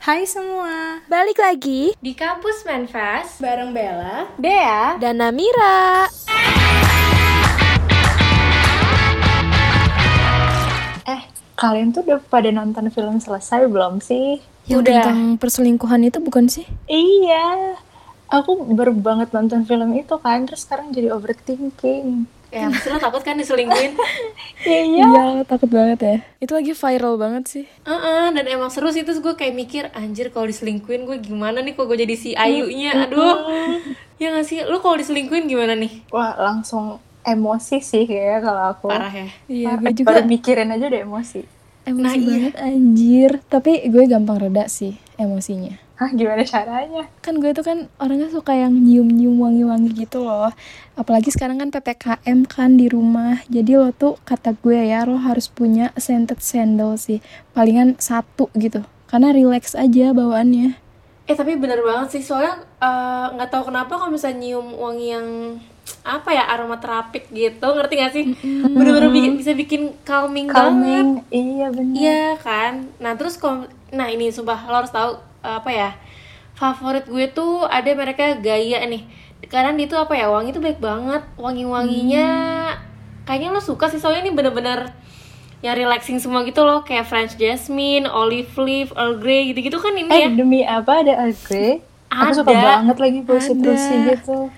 Hai semua, Balik lagi Di kampus Manfest bareng Bella. Dea dan Namira. Eh, kalian tuh udah pada nonton film selesai belum sih? Yang Udah. tentang perselingkuhan itu bukan sih? Iya. Aku baru banget nonton film itu kan, terus sekarang jadi overthinking. Ya lo takut kan diselingkuhin Iya. Iya, takut banget ya. Itu lagi viral banget sih. Heeh, Dan emang seru sih Terus gue kayak mikir Anjir kalau diselingkuhin gue gimana nih Kok gue jadi si Ayunya Aduh Ya gak sih Lo kalau diselingkuhin gimana nih Wah, langsung emosi sih kayaknya kalau aku. Parah ya Iya, Parah. gue juga Baru mikirin aja udah emosi. emosi Nah, iya. banget anjir. Tapi gue gampang reda sih emosinya. Hah, gimana caranya? Kan gue tuh kan orangnya suka yang nyium-nyium wangi-wangi gitu loh. Apalagi sekarang kan PPKM kan di rumah. Jadi lo tuh kata gue ya, lo harus punya scented sandal sih. Palingan satu gitu. Karena relax aja bawaannya. Eh tapi bener banget sih Soalnya eh, nggak tahu kenapa Kalau misalnya nyium wangi yang apa ya aromaterapik gitu ngerti gak sih bener-bener bikin- bisa bikin calming, banget Calming. Iya, bener. Iya kan. Nah terus kom nah ini sumpah lo harus tahu uh, apa ya favorit gue tuh ada mereka gaya nih. Karena dia tuh apa ya wangi tuh baik banget. Wangi-wanginya kayaknya lo suka sih soalnya ini bener-bener yang relaxing semua gitu loh kayak French Jasmine, Olive Leaf, Earl Grey gitu-gitu kan ini Eh, ya. demi apa ada Earl Grey? Aku suka banget lagi puisi-puisi gitu.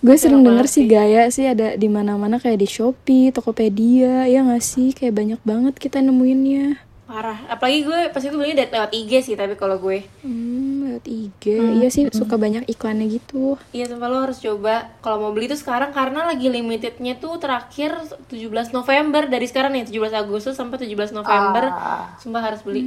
Gue sering denger sih gaya sih ada di mana-mana kayak di Shopee, Tokopedia, ya nggak sih? Kayak banyak banget kita nemuinnya. Parah. Apalagi gue pas itu belinya lewat IG sih tapi kalau gue. Hmm, lewat IG. Iya sih suka banyak iklannya gitu. Iya sumpah lo harus coba kalau mau beli tuh sekarang karena lagi limitednya tuh terakhir 17 November dari sekarang nih 17 Agustus sampai 17 November Ah. sumpah harus beli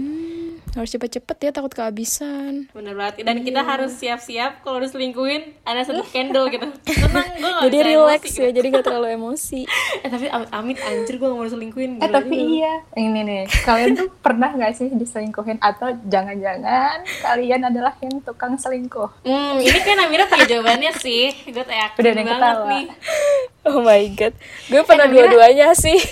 Harus cepet-cepet ya takut kehabisan. bener banget dan kita harus siap-siap kalau diselingkuhin ada satu candle gitu tenang gue gak Jadi relax emosi, ya, gitu. jadi gak terlalu emosi. eh tapi amit, amit anjir gue gak mau diselingkuhin Eh tapi juga. iya, ini nih, kalian tuh pernah gak sih diselingkuhin atau jangan-jangan kalian adalah yang tukang selingkuh? hmm ini kan Amira punya jawabannya sih gue yakin Udah banget ketawa. nih Oh my god. Gue pernah Namira- dua-duanya sih.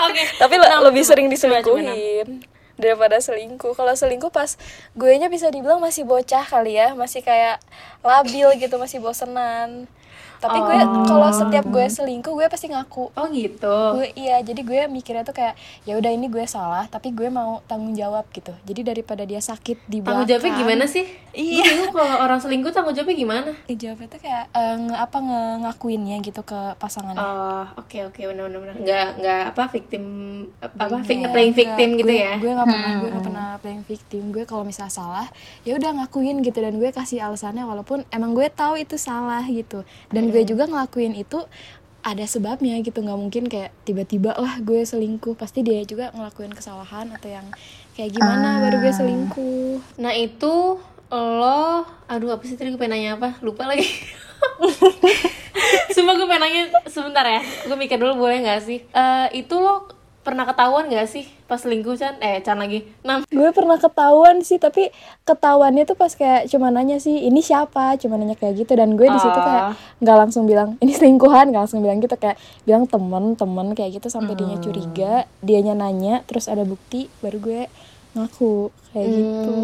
oke Tapi le- lebih coba, sering diselingkuhin daripada selingkuh. Kalau selingkuh pas gue nya bisa dibilang masih bocah kali ya, masih kayak labil gitu, masih bosenan. Tapi gue kalau setiap gue selingkuh gue pasti ngaku. oh gitu? Gue iya jadi gue mikirnya tuh kayak ya udah ini gue salah tapi gue mau tanggung jawab gitu. Jadi daripada dia sakit di belakang tanggung jawabnya gimana sih? Iya. Kalau orang selingkuh tanggung jawabnya gimana? Eh, jawabnya tuh kayak eh, nge apa nge ngakuinnya gitu ke pasangannya. Oh, oke oke benar benar benar. Nggak nggak apa victim apa vi- Iya, playing victim gitu Gue- ya. gue nggak pernah gue nggak pernah playing victim. Gue kalau misalnya salah ya udah ngakuin gitu. Dan gue kasih alasannya walaupun emang gue tahu itu salah gitu. Dan gue juga ngelakuin itu ada sebabnya gitu nggak mungkin kayak tiba-tiba lah gue selingkuh pasti dia juga ngelakuin kesalahan atau yang kayak gimana baru gue selingkuh Nah, itu lo aduh apa sih tadi gue pengen nanya apa? Lupa lagi. Sumpah gue pengen nanya sebentar ya. Gue mikir dulu boleh nggak sih? Eh itu lo pernah ketahuan nggak sih pas selingkuh Chan? Eh Chan lagi. Nam. gue pernah ketahuan sih tapi ketahuannya tuh pas kayak cuma nanya sih ini siapa cuma nanya kayak gitu dan gue di situ kayak nggak langsung bilang ini selingkuhan nggak langsung bilang gitu kayak bilang temen temen kayak gitu sampai dianya curiga dianya nanya terus ada bukti baru gue ngaku kayak gitu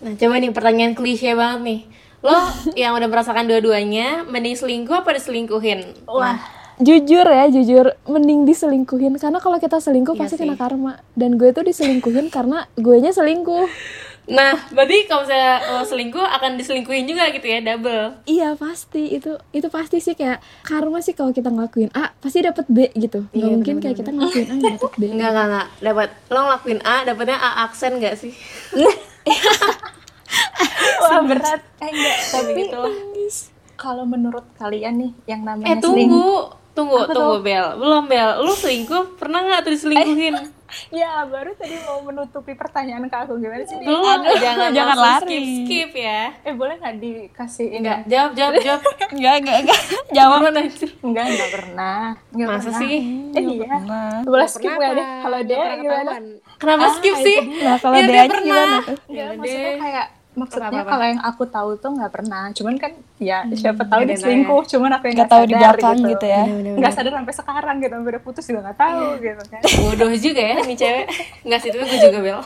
Nah, coba nih pertanyaan klise banget nih. Lo yang udah merasakan dua-duanya, mending selingkuh apa diselingkuhin? Wah, jujur ya jujur mending diselingkuhin karena kalau kita selingkuh Iya pasti sih. kena karma dan gue tuh diselingkuhin karena gue nya selingkuh Nah, berarti kalau misalnya lo selingkuh akan diselingkuhin juga gitu ya, double. Iya pasti itu itu pasti sih kayak karma sih kalau kita ngelakuin A pasti dapat B gitu nggak Iya, mungkin kayak kita ngelakuin A nggak dapet B Enggak, enggak, enggak. Dapat lo ngelakuin A, dapatnya A aksen enggak sih? wah berat. Eh enggak, tapi gitu kalau menurut kalian nih yang namanya Eh, tunggu. Tunggu, tunggu, Bel. Belum, Bel. Lu selingkuh pernah nggak tuh diselingkuhin? Ya, baru tadi mau menutupi pertanyaan ke aku gimana sih? Belum, jangan, jangan langsung lari. Skip, skip ya. Eh, boleh nggak dikasih ini? Enggak, jawab, jawab, jawab. enggak enggak enggak jawab anjir. Enggak, enggak pernah. Enggak Masa pernah. sih? Eh, iya. Boleh skip nggak deh? Kalau dia gimana? Kenapa skip sih? nah kalau dia pernah. gimana tuh Enggak, Ya maksudnya kayak maksudnya kalau yang aku tahu tuh nggak pernah. Cuman kan ya Hmm, siapa tahu dia selingkuh cuman aku yang Nggak nggak tahu di sadar belakang gitu. ya. nggak sadar sampai sekarang gitu sampai udah putus juga nggak tahu Iya. gitu kan. Bodoh juga ya nih cewek. Nggak sih tapi gue juga bel.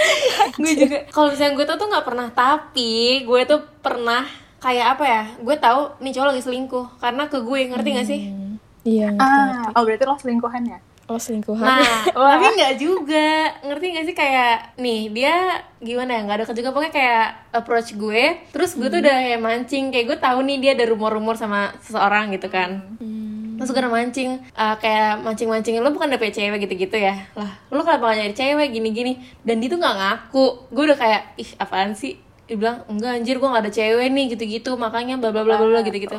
Gue juga. Kalau misalnya gue tuh tuh nggak pernah tapi gue tuh pernah kayak apa ya gue tahu nih cowok lagi selingkuh karena ke gue ngerti gak sih? Iya, ah ngerti. oh berarti lo selingkuhan ya Oh, selingkuhan. nah tapi nggak juga. Ngerti gak sih kayak nih dia gimana ya? Nggak ada juga pokoknya kayak approach gue. Terus gue tuh udah kayak mancing. Kayak gue tahu nih dia ada rumor-rumor sama seseorang gitu kan. Hmm. terus gue udah mancing. Uh, kayak mancing-mancingin lo bukan dapet cewek? gitu-gitu ya. Lah lo kenapa gak nyari cewek? Gini-gini. Dan dia tuh nggak ngaku. Gue udah kayak ih apaan sih dia bilang enggak anjir gue gak ada cewek nih gitu-gitu. Makanya bla bla bla bla bla gitu-gitu.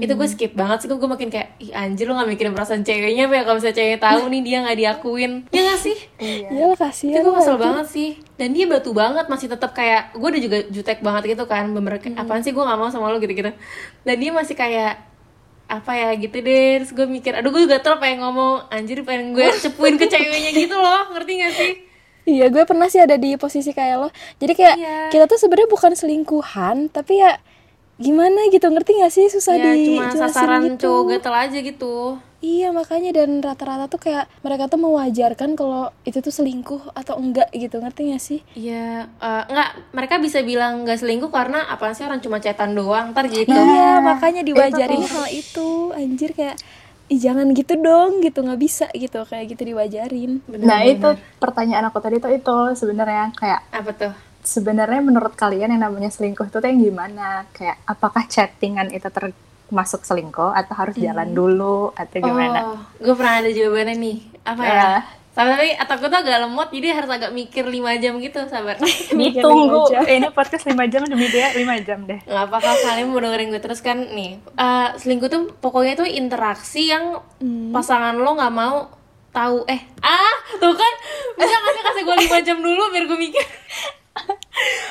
Itu gue skip banget sih gue makin kayak ih anjir lo gak mikirin perasaan ceweknya apa ya kalau misalnya ceweknya tahu nih dia gak diakuin. Ya gak sih? Iya. Itu kasihan. gue lah. kesel banget sih. Dan dia batu banget masih tetap kayak gue udah juga jutek banget gitu kan bener kayak apaan sih gue gak mau sama lo gitu-gitu. Dan dia masih kayak apa ya gitu deh. Terus gue mikir aduh gue juga gatel pengen ngomong anjir pengen gue cepuin ke ceweknya gitu loh. Ngerti gak sih Iya, gue pernah sih ada di posisi kayak lo. Jadi kayak Iya. kita tuh sebenarnya bukan selingkuhan, tapi ya gimana gitu, ngerti gak sih susah ya di cuma sasaran cowok gatel aja gitu Iya, makanya dan rata-rata tuh kayak mereka tuh mewajarkan kalau itu tuh selingkuh atau enggak gitu, ngerti gak sih? Iya, eh, enggak mereka bisa bilang nggak selingkuh karena apaan sih orang cuma cetan doang ntar gitu Iya, makanya diwajarin hal itu. Anjir kayak Ih, jangan gitu dong gitu nggak bisa gitu kayak gitu diwajarin Bener, nah bener. itu pertanyaan aku tadi tuh itu sebenarnya kayak apa tuh sebenarnya menurut kalian yang namanya selingkuh itu tuh yang gimana kayak apakah chattingan itu termasuk selingkuh atau harus jalan dulu atau gimana Oh, gue pernah ada jawabannya nih. Apa ya? Ah. Sabar tapi atau gue tuh agak lemot jadi harus agak mikir 5 jam gitu, sabar. ditunggu lima jam. Eh, ini podcast 5 jam demi dia 5 jam deh. Nggak apa kalau kalian mau dengerin gue terus kan nih. eh, selingkuh tuh pokoknya tuh interaksi yang pasangan lo nggak mau tahu. Eh ah tuh kan? Bisa nggak sih kasih gue 5 jam dulu biar gue mikir?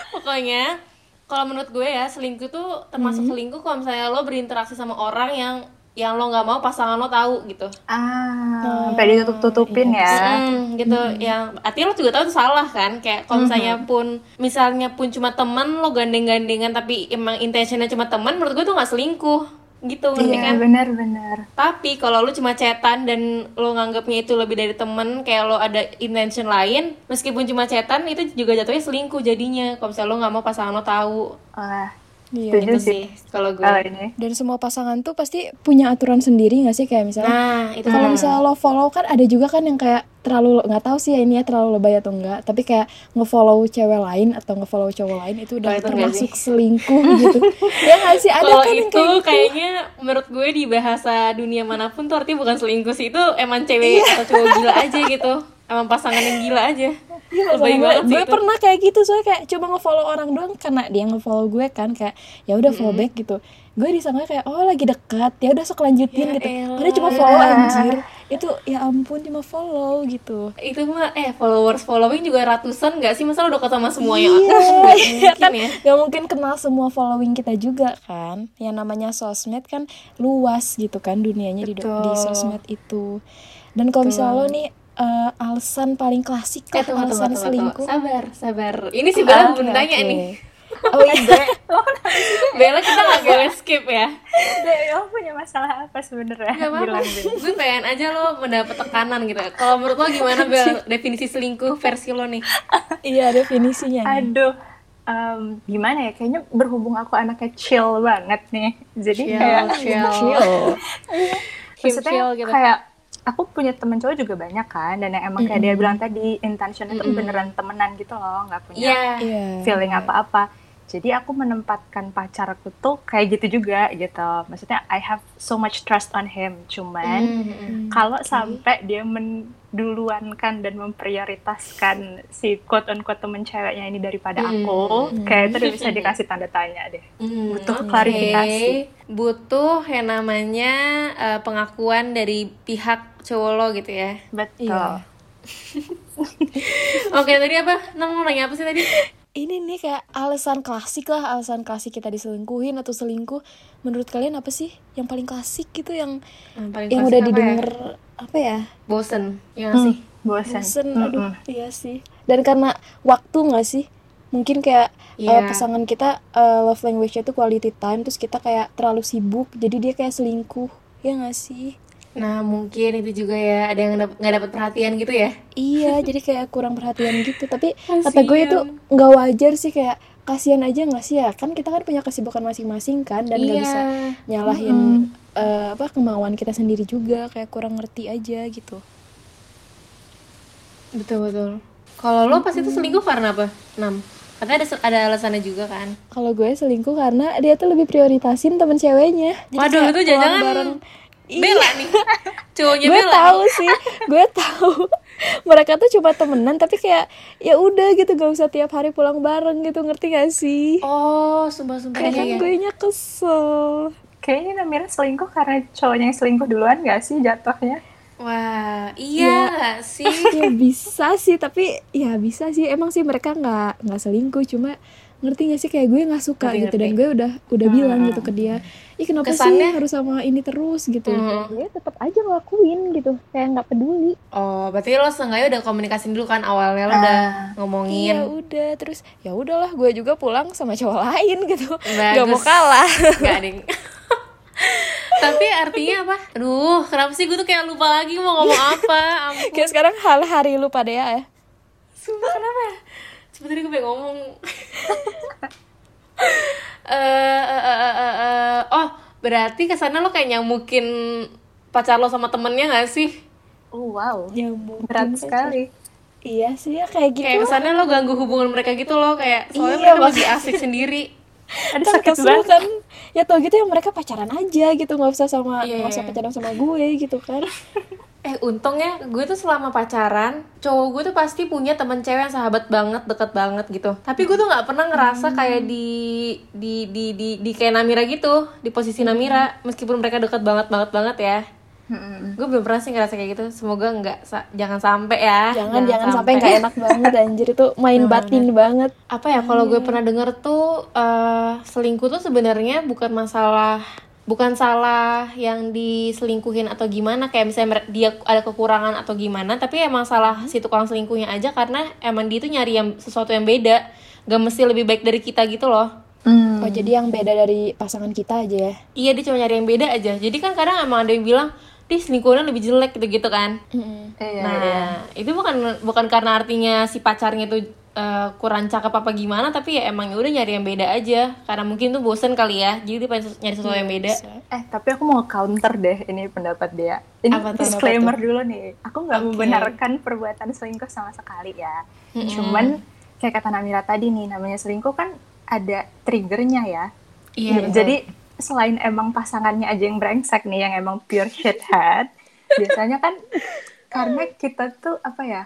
Pokoknya kalau menurut gue ya selingkuh tuh termasuk selingkuh kalau misalnya lo berinteraksi sama orang yang yang lo nggak mau pasangan lo tahu gitu. Ah sampai ditutup-tutupin ya. Hmm, gitu. Yang artinya lo juga tahu itu salah kan? Kayak kalau misalnya pun misalnya pun cuma teman lo gandeng-gandengan tapi emang intentionnya cuma teman menurut gue tuh nggak selingkuh. Gitu ngerti iya kan benar-benar tapi kalau lo cuma chatan dan lo nganggapnya itu lebih dari temen kayak lo ada intention lain meskipun cuma chatan itu juga jatuhnya selingkuh jadinya. Kalau misalnya lo nggak mau pasangan lo tahu. Wah, Iya. setuju itu sih kalau gue. ini. Dan semua pasangan tuh pasti punya aturan sendiri nggak sih? Kayak misalnya nah itu kalau misalnya lo follow kan ada juga kan yang kayak terlalu nggak tahu sih ya ini ya terlalu lebay atau enggak tapi kayak ngefollow cewek lain atau ngefollow cowok lain itu udah Oh, itu termasuk selingkuh gitu. Ya nggak sih? Ada kalau kan itu kayak gitu. kayaknya menurut gue di bahasa dunia mana pun tuh artinya bukan selingkuh sih itu emang cewek atau cowok gila aja gitu. Emang pasangan yang gila aja Iya, gue, gue pernah kayak gitu soalnya kayak coba ngefollow orang doang karena dia ngefollow gue kan kayak ya udah follow back gitu. Gue disangka kayak oh lagi dekat ya udah sok lanjutin Ya gitu. Elah. padahal cuma follow anjir. Itu ya ampun cuma follow gitu. Itu mah eh followers following juga ratusan gak sih? Masa lo udah ketemu semuanya Iya, Nggak iya kan? mungkin ya. Nggak mungkin kenal semua following kita juga kan? Yang namanya sosmed kan luas gitu kan dunianya di, di sosmed itu. Dan kalau misalnya lo nih eh, alasan paling klasik Eh, lah tunggu, tunggu, alasan tunggu, selingkuh tunggu. Sabar, sabar. Ini sih Bella belum tanya oke. nih. oh iya Bella kita nggak boleh skip ya. Lo punya masalah apa sebenarnya Gak apa-apa. Gue pengen aja lo mendapat tekanan gitu. Kalau menurut lo gimana Bel definisi selingkuh versi lo nih? iya definisinya nih. Aduh, em, gimana ya? Kayaknya berhubung aku anaknya chill banget nih. Jadi Chill, kayak chill. maksudnya chill gitu. kayak aku punya temen cowok juga banyak kan, dan yang emang kayak dia bilang tadi intention itu beneran temenan gitu loh, nggak punya Iya. iya feeling apa-apa. Jadi aku menempatkan pacarku tuh kayak gitu juga gitu. Maksudnya I have so much trust on him. Cuman Hmm. kalau sampai dia menduluankan dan memprioritaskan si quote on quote temen ceweknya ini daripada aku, kayak itu udah bisa dikasih tanda tanya deh. Hmm, Butuh klarifikasi. Butuh yang namanya eh, pengakuan dari pihak cowok lo gitu ya. Betul. Iya. Oke, tadi apa? Nang mau nanya apa sih tadi? Ini nih kayak alasan klasik lah alasan klasik kita diselingkuhin atau selingkuh menurut kalian apa sih yang paling klasik gitu yang Yang paling yang udah ya? didengar apa ya Bosen, ya nggak sih? Bosan. bosen Mm-mm. aduh iya sih dan karena waktu nggak sih mungkin kayak uh, Iya. pasangan kita uh, love language-nya tuh quality time terus kita kayak terlalu sibuk jadi dia kayak selingkuh ya nggak sih Nah, mungkin itu juga ya, ada yang dap- nggak dapat perhatian gitu ya. iya jadi kayak kurang perhatian gitu tapi kata gue itu nggak wajar sih kayak kasihan aja nggak sih ya kan kita kan punya kesibukan masing-masing kan dan nggak iya. bisa nyalahin uh, apa kemauan kita sendiri juga kayak kurang ngerti aja gitu Betul, betul. Kalau lo pas itu selingkuh karena apa? 6. Katanya ada ada alasannya juga kan. kalau gue selingkuh karena dia tuh lebih prioritasin temen ceweknya Jadi Waduh, itu jangan-jangan bareng Bella nih. Cowoknya gue tahu sih gue tahu mereka tuh cuma temenan tapi kayak ya udah gitu gak usah tiap hari pulang bareng gitu ngerti gak sih Oh, sumpah-sumpah kayak iya, kan iya. gue nya kesel Kayaknya Namira selingkuh karena cowoknya yang selingkuh duluan gak sih jatuhnya? Wah, iya nggak sih? ya bisa sih tapi ya bisa sih emang sih mereka nggak nggak selingkuh cuma ngerti gak sih kayak gue nggak suka Ngerti, gitu dan ngerti. gue udah udah bilang gitu ke dia ih kenapa Kesannya- sih harus sama ini terus gitu Hmm. dia tetap aja ngelakuin gitu kayak nggak peduli Oh, berarti lo seenggaknya udah komunikasi dulu kan awalnya lo udah ngomongin. Iya udah terus ya udahlah gue juga pulang sama cowok lain gitu Bagus. nggak mau kalah Gak ding. Tapi artinya apa? Aduh, kenapa sih gue tuh kayak lupa lagi mau ngomong apa? Ampun. kayak sekarang hal hari lu pada ya Sumpah kenapa ya? Sebenernya gue pengen ngomong Eh, eh, eh, eh, eh, eh. Oh, berarti ke sana lo kayak nyamukin pacar lo sama temennya gak sih? Oh wow, ya mungkin berat sekali. iya sih ya kayak gitu Kayak kesannya lo ganggu hubungan mereka gitu loh Kayak soalnya Iya, mereka masih asik sendiri kan sakit banget. kan ya tau gitu ya mereka pacaran aja gitu nggak usah sama Iya, nggak usah iya. pacaran sama gue gitu kan Eh untungnya gue tuh selama pacaran cowok gue tuh pasti punya temen cewek yang sahabat banget deket banget gitu. Tapi gue tuh nggak pernah ngerasa kayak di di di di di kayak Namira gitu di posisi Namira. Meskipun mereka deket banget banget banget ya. Gue belum pernah sih ngerasa kayak gitu. Semoga nggak sa- jangan sampai ya. Jangan jangan sampai nggak enak banget anjir. Itu main batin banget. Apa ya kalau gue pernah denger tuh eh, selingkuh tuh sebenarnya bukan masalah bukan salah yang diselingkuhin atau gimana kayak misalnya dia ada kekurangan atau gimana tapi emang salah si tukang selingkuhnya aja karena emang dia tuh nyari yang sesuatu yang beda gak mesti lebih baik dari kita gitu loh. Oh jadi yang beda dari pasangan kita aja ya? Iya dia cuma nyari yang beda aja. Jadi kan kadang emang ada yang bilang dia selingkuhannya lebih jelek gitu gitu kan. Mm-mm. Iya, nah iya. itu bukan bukan karena artinya si pacarnya itu eh, kurang cakep apa gimana tapi ya emang ya udah nyari yang beda aja karena mungkin tuh bosen kali ya jadi dia pengen sesu- nyari sesuatu yang beda Bisa. Eh tapi aku mau counter deh ini pendapat dia. Ini Apa tuh? disclaimer dulu nih. Aku nggak Oke. membenarkan perbuatan selingkuh sama sekali ya. Cuman kayak kata Namira tadi nih, namanya selingkuh kan ada triggernya ya. iya betul. Jadi selain emang pasangannya aja yang brengsek nih, yang emang pure shithead, biasanya kan karena kita tuh apa ya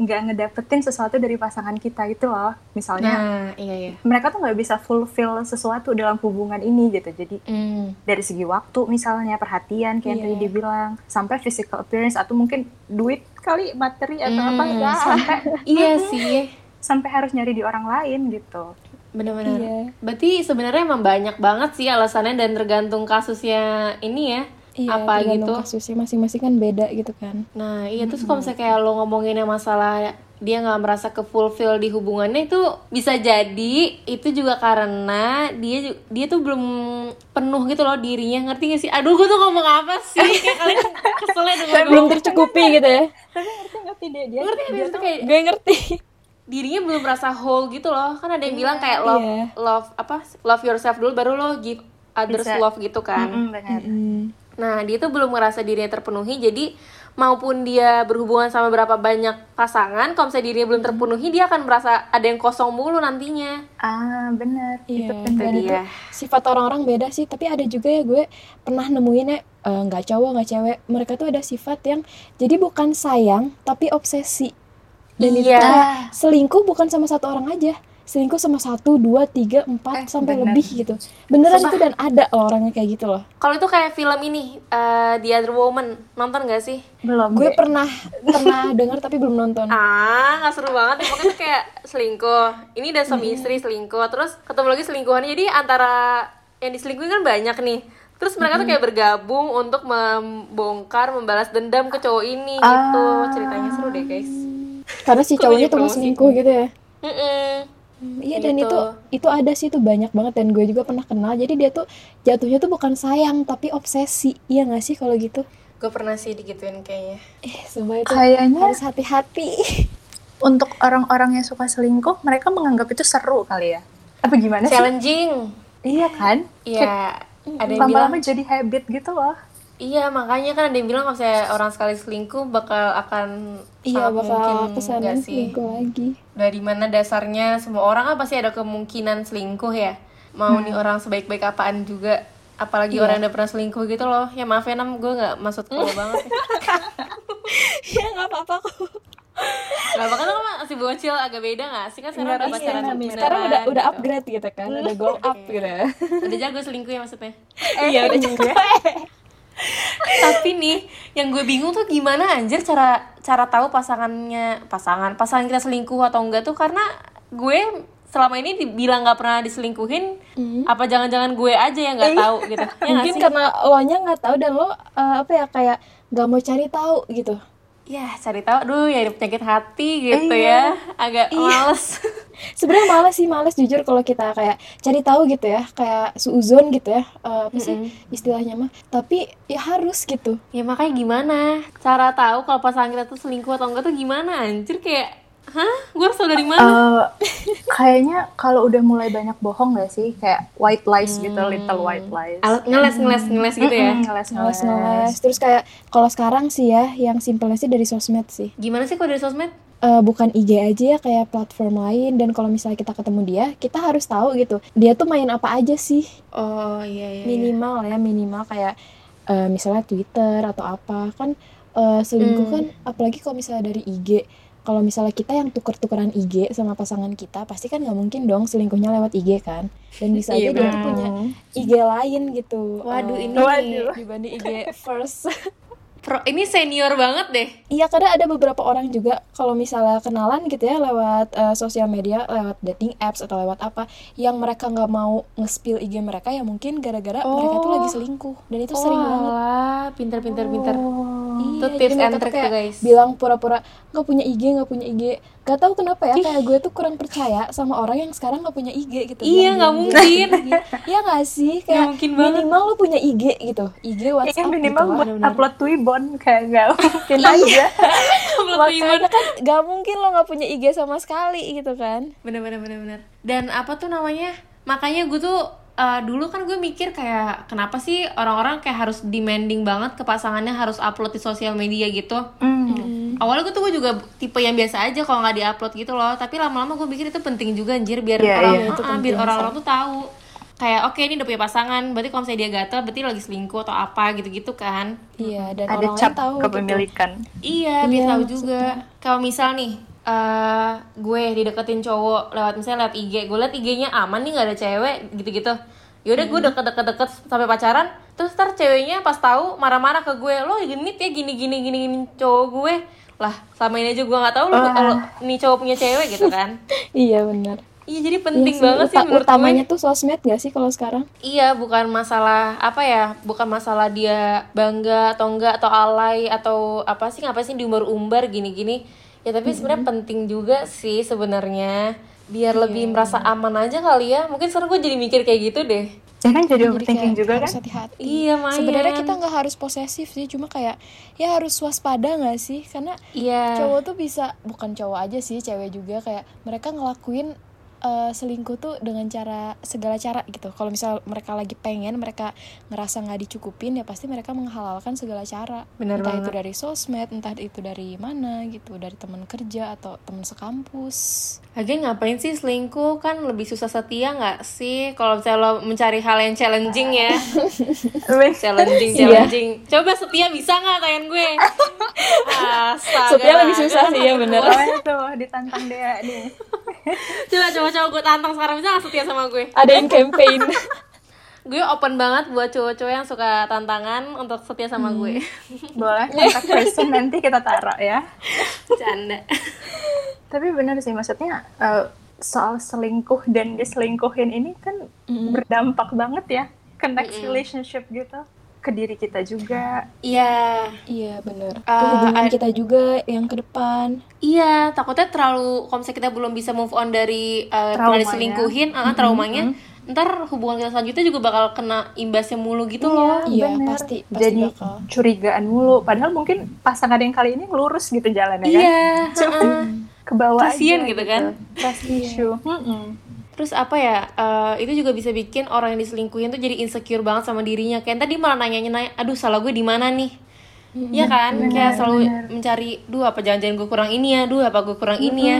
nggak ngedapetin sesuatu dari pasangan kita gitu loh. Misalnya nah iya iya mereka tuh nggak bisa fulfill sesuatu dalam hubungan ini gitu. Jadi Hmm, dari segi waktu misalnya perhatian kayak yang tadi Iya. dibilang sampai physical appearance atau mungkin duit kali materi atau Hmm, apa ya sampai iya sih sampai harus nyari di orang lain gitu benar-benar Iya. berarti sebenarnya emang banyak banget sih alasannya dan tergantung kasusnya ini ya Iya, apa gitu kasusnya masing-masing kan beda gitu kan Nah iya terus kalau misalnya kayak lo ngomongin yang masalah dia nggak merasa ke fulfill di hubungannya itu bisa jadi itu juga karena dia dia tuh belum penuh gitu loh dirinya ngerti gak sih? Aduh gue tuh ngomong apa sih? Kayak kalian keselnya denger belum tercukupi gitu ya tapi ngerti ngerti dia dia Ngerti sih? Itu kayak gue ngerti dirinya belum merasa whole gitu loh kan ada yang bilang kayak love Iya. love apa love yourself dulu baru lo give others Bisa. love gitu kan. Benar Hmm. Nah, dia tuh belum ngerasa dirinya terpenuhi, jadi maupun dia berhubungan sama berapa banyak pasangan, kalau misalnya dirinya belum terpenuhi, dia akan merasa ada yang kosong mulu nantinya. ah benar Iya, itu dan itu dia. sifat orang-orang beda sih. Tapi ada juga ya gue pernah nemuinnya eh, nggak cowok nggak cewek. Mereka tuh ada sifat yang jadi bukan sayang tapi obsesi. Dan itu Iya. kayak selingkuh bukan sama satu orang aja. Selingkuh sama satu, dua, tiga, empat Eh, sampai bener. lebih gitu. Beneran itu dan ada loh orangnya kayak gitu loh. Kalau itu kayak film ini, eh, The Other Woman, nonton gak sih? belum Gue pernah pernah dengar tapi belum nonton. Ah, nggak seru banget. Pokoknya tuh kayak selingkuh. Ini dan suami istri selingkuh. Terus ketemu lagi selingkuhannya. Jadi antara yang diselingkuhin kan banyak nih. Terus mereka tuh kayak bergabung untuk membongkar, membalas dendam ke cowok ini gitu. Ceritanya seru deh guys. Karena si cowoknya tuh selingkuh gitu ya. Mm-mm. Hmm, Iya dan Gitu. itu itu ada sih itu banyak banget dan gue juga pernah kenal. Jadi dia tuh jatuhnya tuh bukan sayang tapi obsesi. Iya nggak sih kalau gitu? gue pernah sih digituin kayaknya Eh, sumpah itu Kayaknya harus hati-hati. untuk orang-orang yang suka selingkuh, mereka menganggap itu seru kali ya. Apa gimana sih? challenging Iya kan? Iya, ada yang bilang Lama-lama jadi habit gitu loh. Iya makanya kan ada yang bilang kalau misalnya orang sekali selingkuh bakal akan Iya bakal mungkin ke sana nggak sih selingkuh lagi. dari mana dasarnya semua orang kan pasti ada kemungkinan selingkuh ya mau nih orang sebaik-baik apaan juga apalagi Iya. orang yang udah pernah selingkuh gitu loh ya maaf ya nam gue nggak maksud lo banget ya. Ya nggak apa-apa kok. Gak apa kan lo masih bocil agak beda gak sih kan sekarang udah Iya, pacaran tapi beneran sekarang udah udah gitu. upgrade gitu kan, udah go up gitu. ya. udah jago selingkuh ya maksudnya Iya udah juga. tapi nih yang gue bingung tuh gimana anjir cara cara tahu pasangannya pasangan pasangan kita selingkuh atau enggak tuh? Karena gue selama ini dibilang nggak pernah diselingkuhin apa jangan-jangan gue aja yang nggak tahu gitu? Ya Mungkin karena lo nya nggak tahu dan lo uh, apa ya kayak nggak mau cari tahu gitu. Ya cari tahu dulu ya penyakit hati gitu ya. Agak males. Sebenarnya males sih males jujur kalau kita kayak cari tahu gitu ya, kayak suuzon gitu ya, uh, apa sih istilahnya mah. Tapi ya harus gitu. ya makanya gimana? Cara tahu kalau pasangan kita tuh selingkuh atau enggak tuh gimana? Anjir kayak hah gue harus tahu dari mana Eh, kayaknya kalau udah mulai banyak bohong gak sih? Kayak white lies gitu, little white lies. Alat ngeles ngeles ngeles gitu ya Mm-mm, ngeles, Ngeles ngeles. ngeles. Terus kayak kalau sekarang sih ya, yang simpelnya sih dari sosmed sih. gimana sih kalau dari sosmed Eh, bukan IG aja ya kayak platform lain dan kalau misalnya kita ketemu dia kita harus tahu gitu dia tuh main apa aja sih oh iya iya, iya. minimal ya minimal kayak eh, misalnya Twitter atau apa kan eh, selingkuh Hmm. kan apalagi kalau misalnya dari IG kalau misalnya kita yang tuker-tukeran IG sama pasangan kita pasti kan nggak mungkin dong selingkuhnya lewat IG kan? Dan bisa aja Iya, dia tuh punya IG lain gitu. Waduh, Eh, ini Waduh. dibanding IG first. Pro, ini senior banget deh. Iya karena ada beberapa orang juga kalau misalnya kenalan gitu ya lewat eh, sosial media, lewat dating apps atau lewat apa, yang mereka nggak mau nge-spill IG mereka ya mungkin gara-gara mereka tuh lagi selingkuh. Dan itu sering banget. Walah, pinter pinter pinter. Iya, Itu tips and tuh trick tuh, guys. Bilang pura-pura nggak punya IG, nggak punya IG. Gak tahu kenapa ya kayak gue tuh kurang percaya sama orang yang sekarang nggak punya IG gitu. Iya, nggak Bilang-bilang mungkin. dia punya IG. Iya nggak sih kayak mungkin banget. minimal lu punya IG gitu, IG WhatsApp minimal gitu buat upload Twibbon kayak gak mungkin aja. Makanya kan gak mungkin lo nggak punya IG sama sekali gitu kan. Bener bener bener bener. Dan apa tuh namanya? Makanya gue tuh eh, dulu kan gue mikir kayak kenapa sih orang-orang kayak harus demanding banget ke pasangannya harus upload di sosial media gitu. Hmm. Awalnya gue tuh gue juga tipe yang biasa aja kalau nggak diupload gitu loh. Tapi lama-lama gue pikir itu penting juga anjir biar Iya, orang itu ah, biar orang-orang tuh tahu. Kayak oke ini udah punya pasangan, berarti kalau misalnya dia gatel berarti lagi selingkuh atau apa gitu-gitu kan. Iya dan Ada orang cap tahu gitu. kepemilikan. Iya, biar Iya, tahu juga. Kalau misal nih, eh gue dideketin cowok lewat misalnya lewat IG, gue liat IG-nya aman nih nggak ada cewek gitu-gitu. Yaudah gue deket-deket-deket sampai pacaran, terus ntar ceweknya pas tahu marah-marah ke gue, lo genit ya gini-gini gini cowok gue. Lah, selama ini aja gue nggak tahu lo kalau nih cowok punya cewek gitu kan. Iya benar. Iya, jadi penting Iya banget sih menurut utamanya gue. tuh sosmed gak sih kalau sekarang? Iya, bukan masalah apa ya, bukan masalah dia bangga atau enggak atau alay atau apa sih ngapain sih diumbar-umbar gini-gini. Ya tapi sebenarnya penting juga sih sebenarnya biar lebih merasa aman aja kali ya. Mungkin sekarang gue jadi mikir kayak gitu deh. Ya kan jadi overthinking kayak juga kan? hati-hati. Iya, main. Sebenarnya kita nggak harus posesif sih, cuma kayak ya harus waspada nggak sih? Karena Iya. cowok tuh bisa bukan cowok aja sih, cewek juga kayak mereka ngelakuin eh, selingkuh tuh dengan cara segala cara gitu. Kalau misal mereka lagi pengen, mereka ngerasa nggak dicukupin ya pasti mereka menghalalkan segala cara. Bener entah itu banget. dari sosmed, entah itu dari mana gitu, dari teman kerja atau teman sekampus. Lagian ngapain sih selingkuh kan lebih susah setia nggak sih? Kalau misalnya lo mencari hal yang challenging ya, challenging, challenging. Coba setia bisa nggak tangan gue? Astaga. Setia lebih susah sih ya bener. Oh tuh ditantang dia nih. Coba coba coba gue tantang sekarang bisa nggak setia sama gue? Ada yang campaign. gue open banget buat cowok-cowok yang suka tantangan untuk setia sama gue Boleh kontak person nanti kita taruh ya. canda Tapi benar sih maksudnya eh, soal selingkuh dan diselingkuhin ini kan berdampak banget ya ke next relationship gitu. Ke diri kita juga. Iya, Iya bener. Ah, Ke hubungan kita juga yang ke depan. iya. Takutnya terlalu, kalau misalnya kita belum bisa move on dari uh, pernah Traumanya. diselingkuhin, ah, traumanya, ntar hubungan kita selanjutnya juga bakal kena imbasnya mulu gitu loh. Iya, bener. pasti- pasti Jadi bakal. curigaan mulu. Padahal mungkin pasangan yang kali ini lurus gitu jalannya kan. Iya, Cuma heeh. ke bawah Kasian aja gitu kan. Trust issue. Mm-mm. Terus apa ya? eh, itu juga bisa bikin orang yang diselingkuhin tuh jadi insecure banget sama dirinya. Kayak tadi malah nanya nanya, aduh salah gue di mana nih? Iya kan? Kayak selalu mencari, duh apa jangan-jangan gue kurang ini ya? Duh apa gue kurang ini ya?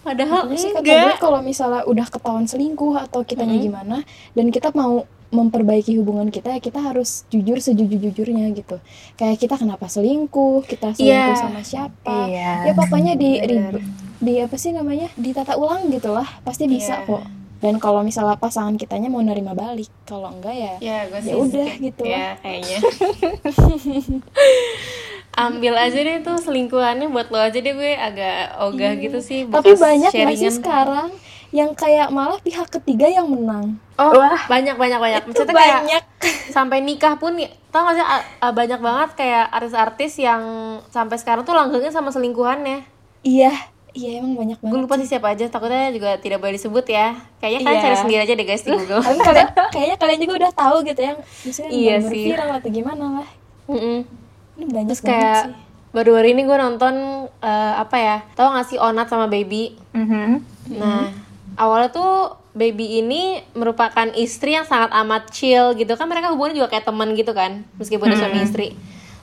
Padahal Makanya sih kata gue enggak. kalau misalnya udah ketahuan selingkuh atau kitanya gimana dan kita mau memperbaiki hubungan kita ya kita harus jujur sejujur-jujurnya gitu kayak kita kenapa selingkuh kita selingkuh Iya. sama siapa Iya. ya pokoknya di di apa sih namanya ditata ulang gitulah pasti bisa Iya. kok dan kalau misalnya pasangan kitanya mau nerima balik kalau enggak ya Ya, gue Ya udah, gitu. Ya, kayaknya. Ambil aja deh tuh selingkuhannya buat lo aja deh gue agak ogah gitu sih. Iya. tapi banyak nggak sih sharingan. sekarang yang kayak malah pihak ketiga yang menang Oh, Wah. banyak banyak banyak. itu Maksudnya kayak banyak sampai nikah pun nih tau gak sih banyak banget kayak artis-artis yang sampai sekarang tuh langgengnya sama selingkuhannya iya iya emang banyak gue banget lupa sih siapa aja takutnya juga tidak boleh disebut ya kayaknya kalian Iya. cari sendiri aja deh guys di google Tapi kalian, kayaknya kalian juga udah tahu gitu yang misalnya Iya sih. viral atau gimana lah. Mm-mm. Ini banyak terus banget kayak sih. baru-baru ini gue nonton eh, apa ya tau gak sih Onat sama Baby Mhm. Nah, awalnya tuh Baby ini merupakan istri yang sangat amat chill gitu kan mereka hubungannya juga kayak teman gitu kan meskipun dia suami istri.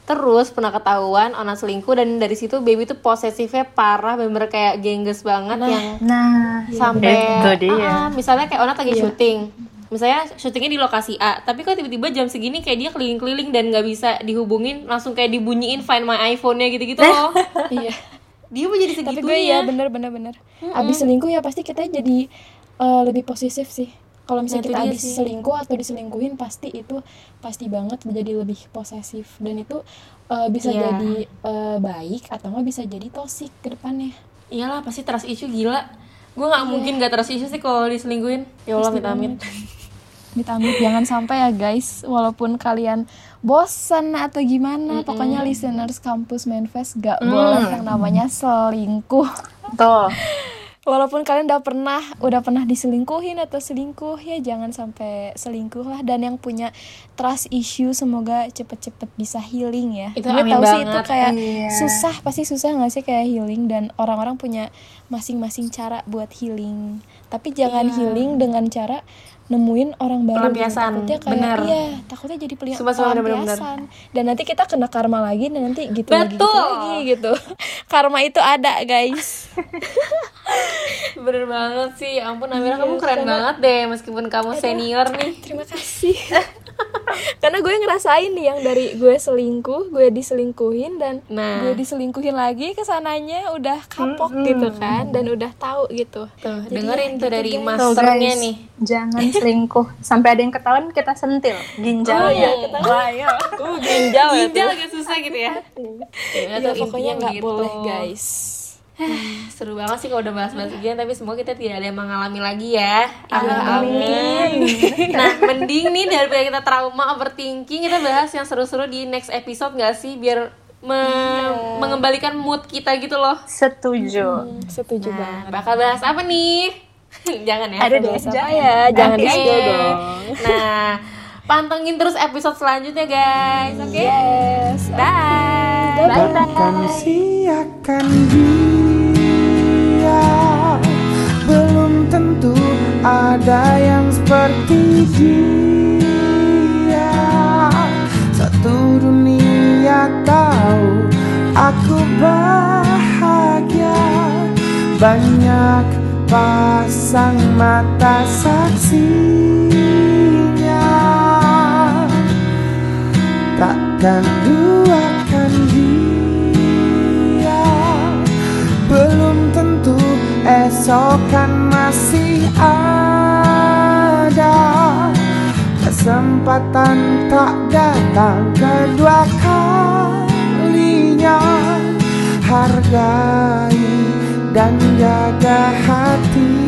Terus pernah ketahuan Ona selingkuh dan dari situ Baby tuh posesifnya parah bener kayak gengges banget yang Nah, sampai itu dia. Ah, ah, misalnya kayak Ona lagi syuting. Misalnya syutingnya di lokasi A, tapi kok tiba-tiba jam segini kayak dia keliling-keliling dan nggak bisa dihubungin, langsung kayak dibunyiin find my iPhone-nya gitu-gitu loh. Iya. dia mau jadi Tapi segitunya. gue ya bener bener bener. Abis selingkuh ya pasti kita jadi eh, lebih posesif sih. Kalau Nah, misalnya itu kita dia abis sih. selingkuh atau diselingkuhin pasti itu pasti banget menjadi lebih posesif dan itu eh, bisa Iya. jadi eh, baik atau nggak bisa jadi toksik ke depannya. Iyalah pasti trust issue gila. Gue nggak mungkin gak trust issue sih kalau diselingkuhin. Ya Allah amit. Amit-amit jangan sampai ya guys, walaupun kalian bosan atau gimana, pokoknya listeners kampus Manfest gak boleh yang namanya selingkuh. Tuh. Walaupun kalian udah pernah udah pernah diselingkuhin atau selingkuh ya jangan sampai selingkuh lah dan yang punya trust issue semoga cepet-cepet bisa healing ya. Itu Gue amin tahu sih itu kayak Iya. susah pasti susah nggak sih kayak healing dan orang-orang punya masing-masing cara buat healing. Tapi jangan Iya. healing dengan cara nemuin orang baru gitu. Pelampiasan, takutnya kayak bener. iya takutnya jadi peli- Sumpah, sumpah, bener, bener, pelampiasan dan nanti kita kena karma lagi dan nanti gitu lagi gitu Betul. lagi gitu karma itu ada guys Bener banget sih. Ya ampun Amira kamu keren banget deh meskipun kamu senior nih. Terima kasih. Karena gue ngerasain nih yang dari gue selingkuh, gue diselingkuhin dan Nah. gue diselingkuhin lagi ke sananya udah kapok gitu kan dan udah tahu gitu. Tuh, Jadi dengerin ya tuh gitu, dari guys. Tuh, masternya guys, nih. Jangan selingkuh. Sampai ada yang ketahuan kita sentil. Ginjal Oh, ya. iya, Wah. Uh, ginjal Ginjal agak susah gitu ya. Ya, Ya, pokoknya nggak boleh guys. Seru banget sih kalau udah bahas-bahas ujian tapi semoga kita tidak ada yang mengalami lagi ya. Amin. Nah, mending nih daripada kita trauma overthinking kita bahas yang seru-seru di next episode gak sih biar me- mengembalikan mood kita gitu loh. Setuju. Hmm, setuju Nah, banget. bakal bahas apa nih? Jangan ya. Ada deh. Ya? Jangan di-spill dong. Nah, pantengin terus episode selanjutnya guys. Oke. Yes. Bye. Takkan siakan dia Belum tentu ada yang seperti dia Satu dunia tahu aku bahagia Banyak pasang mata saksinya Takkan duakan dia. Belum tentu esok kan masih ada. Kesempatan tak datang kedua kalinya. Hargai dan jaga hati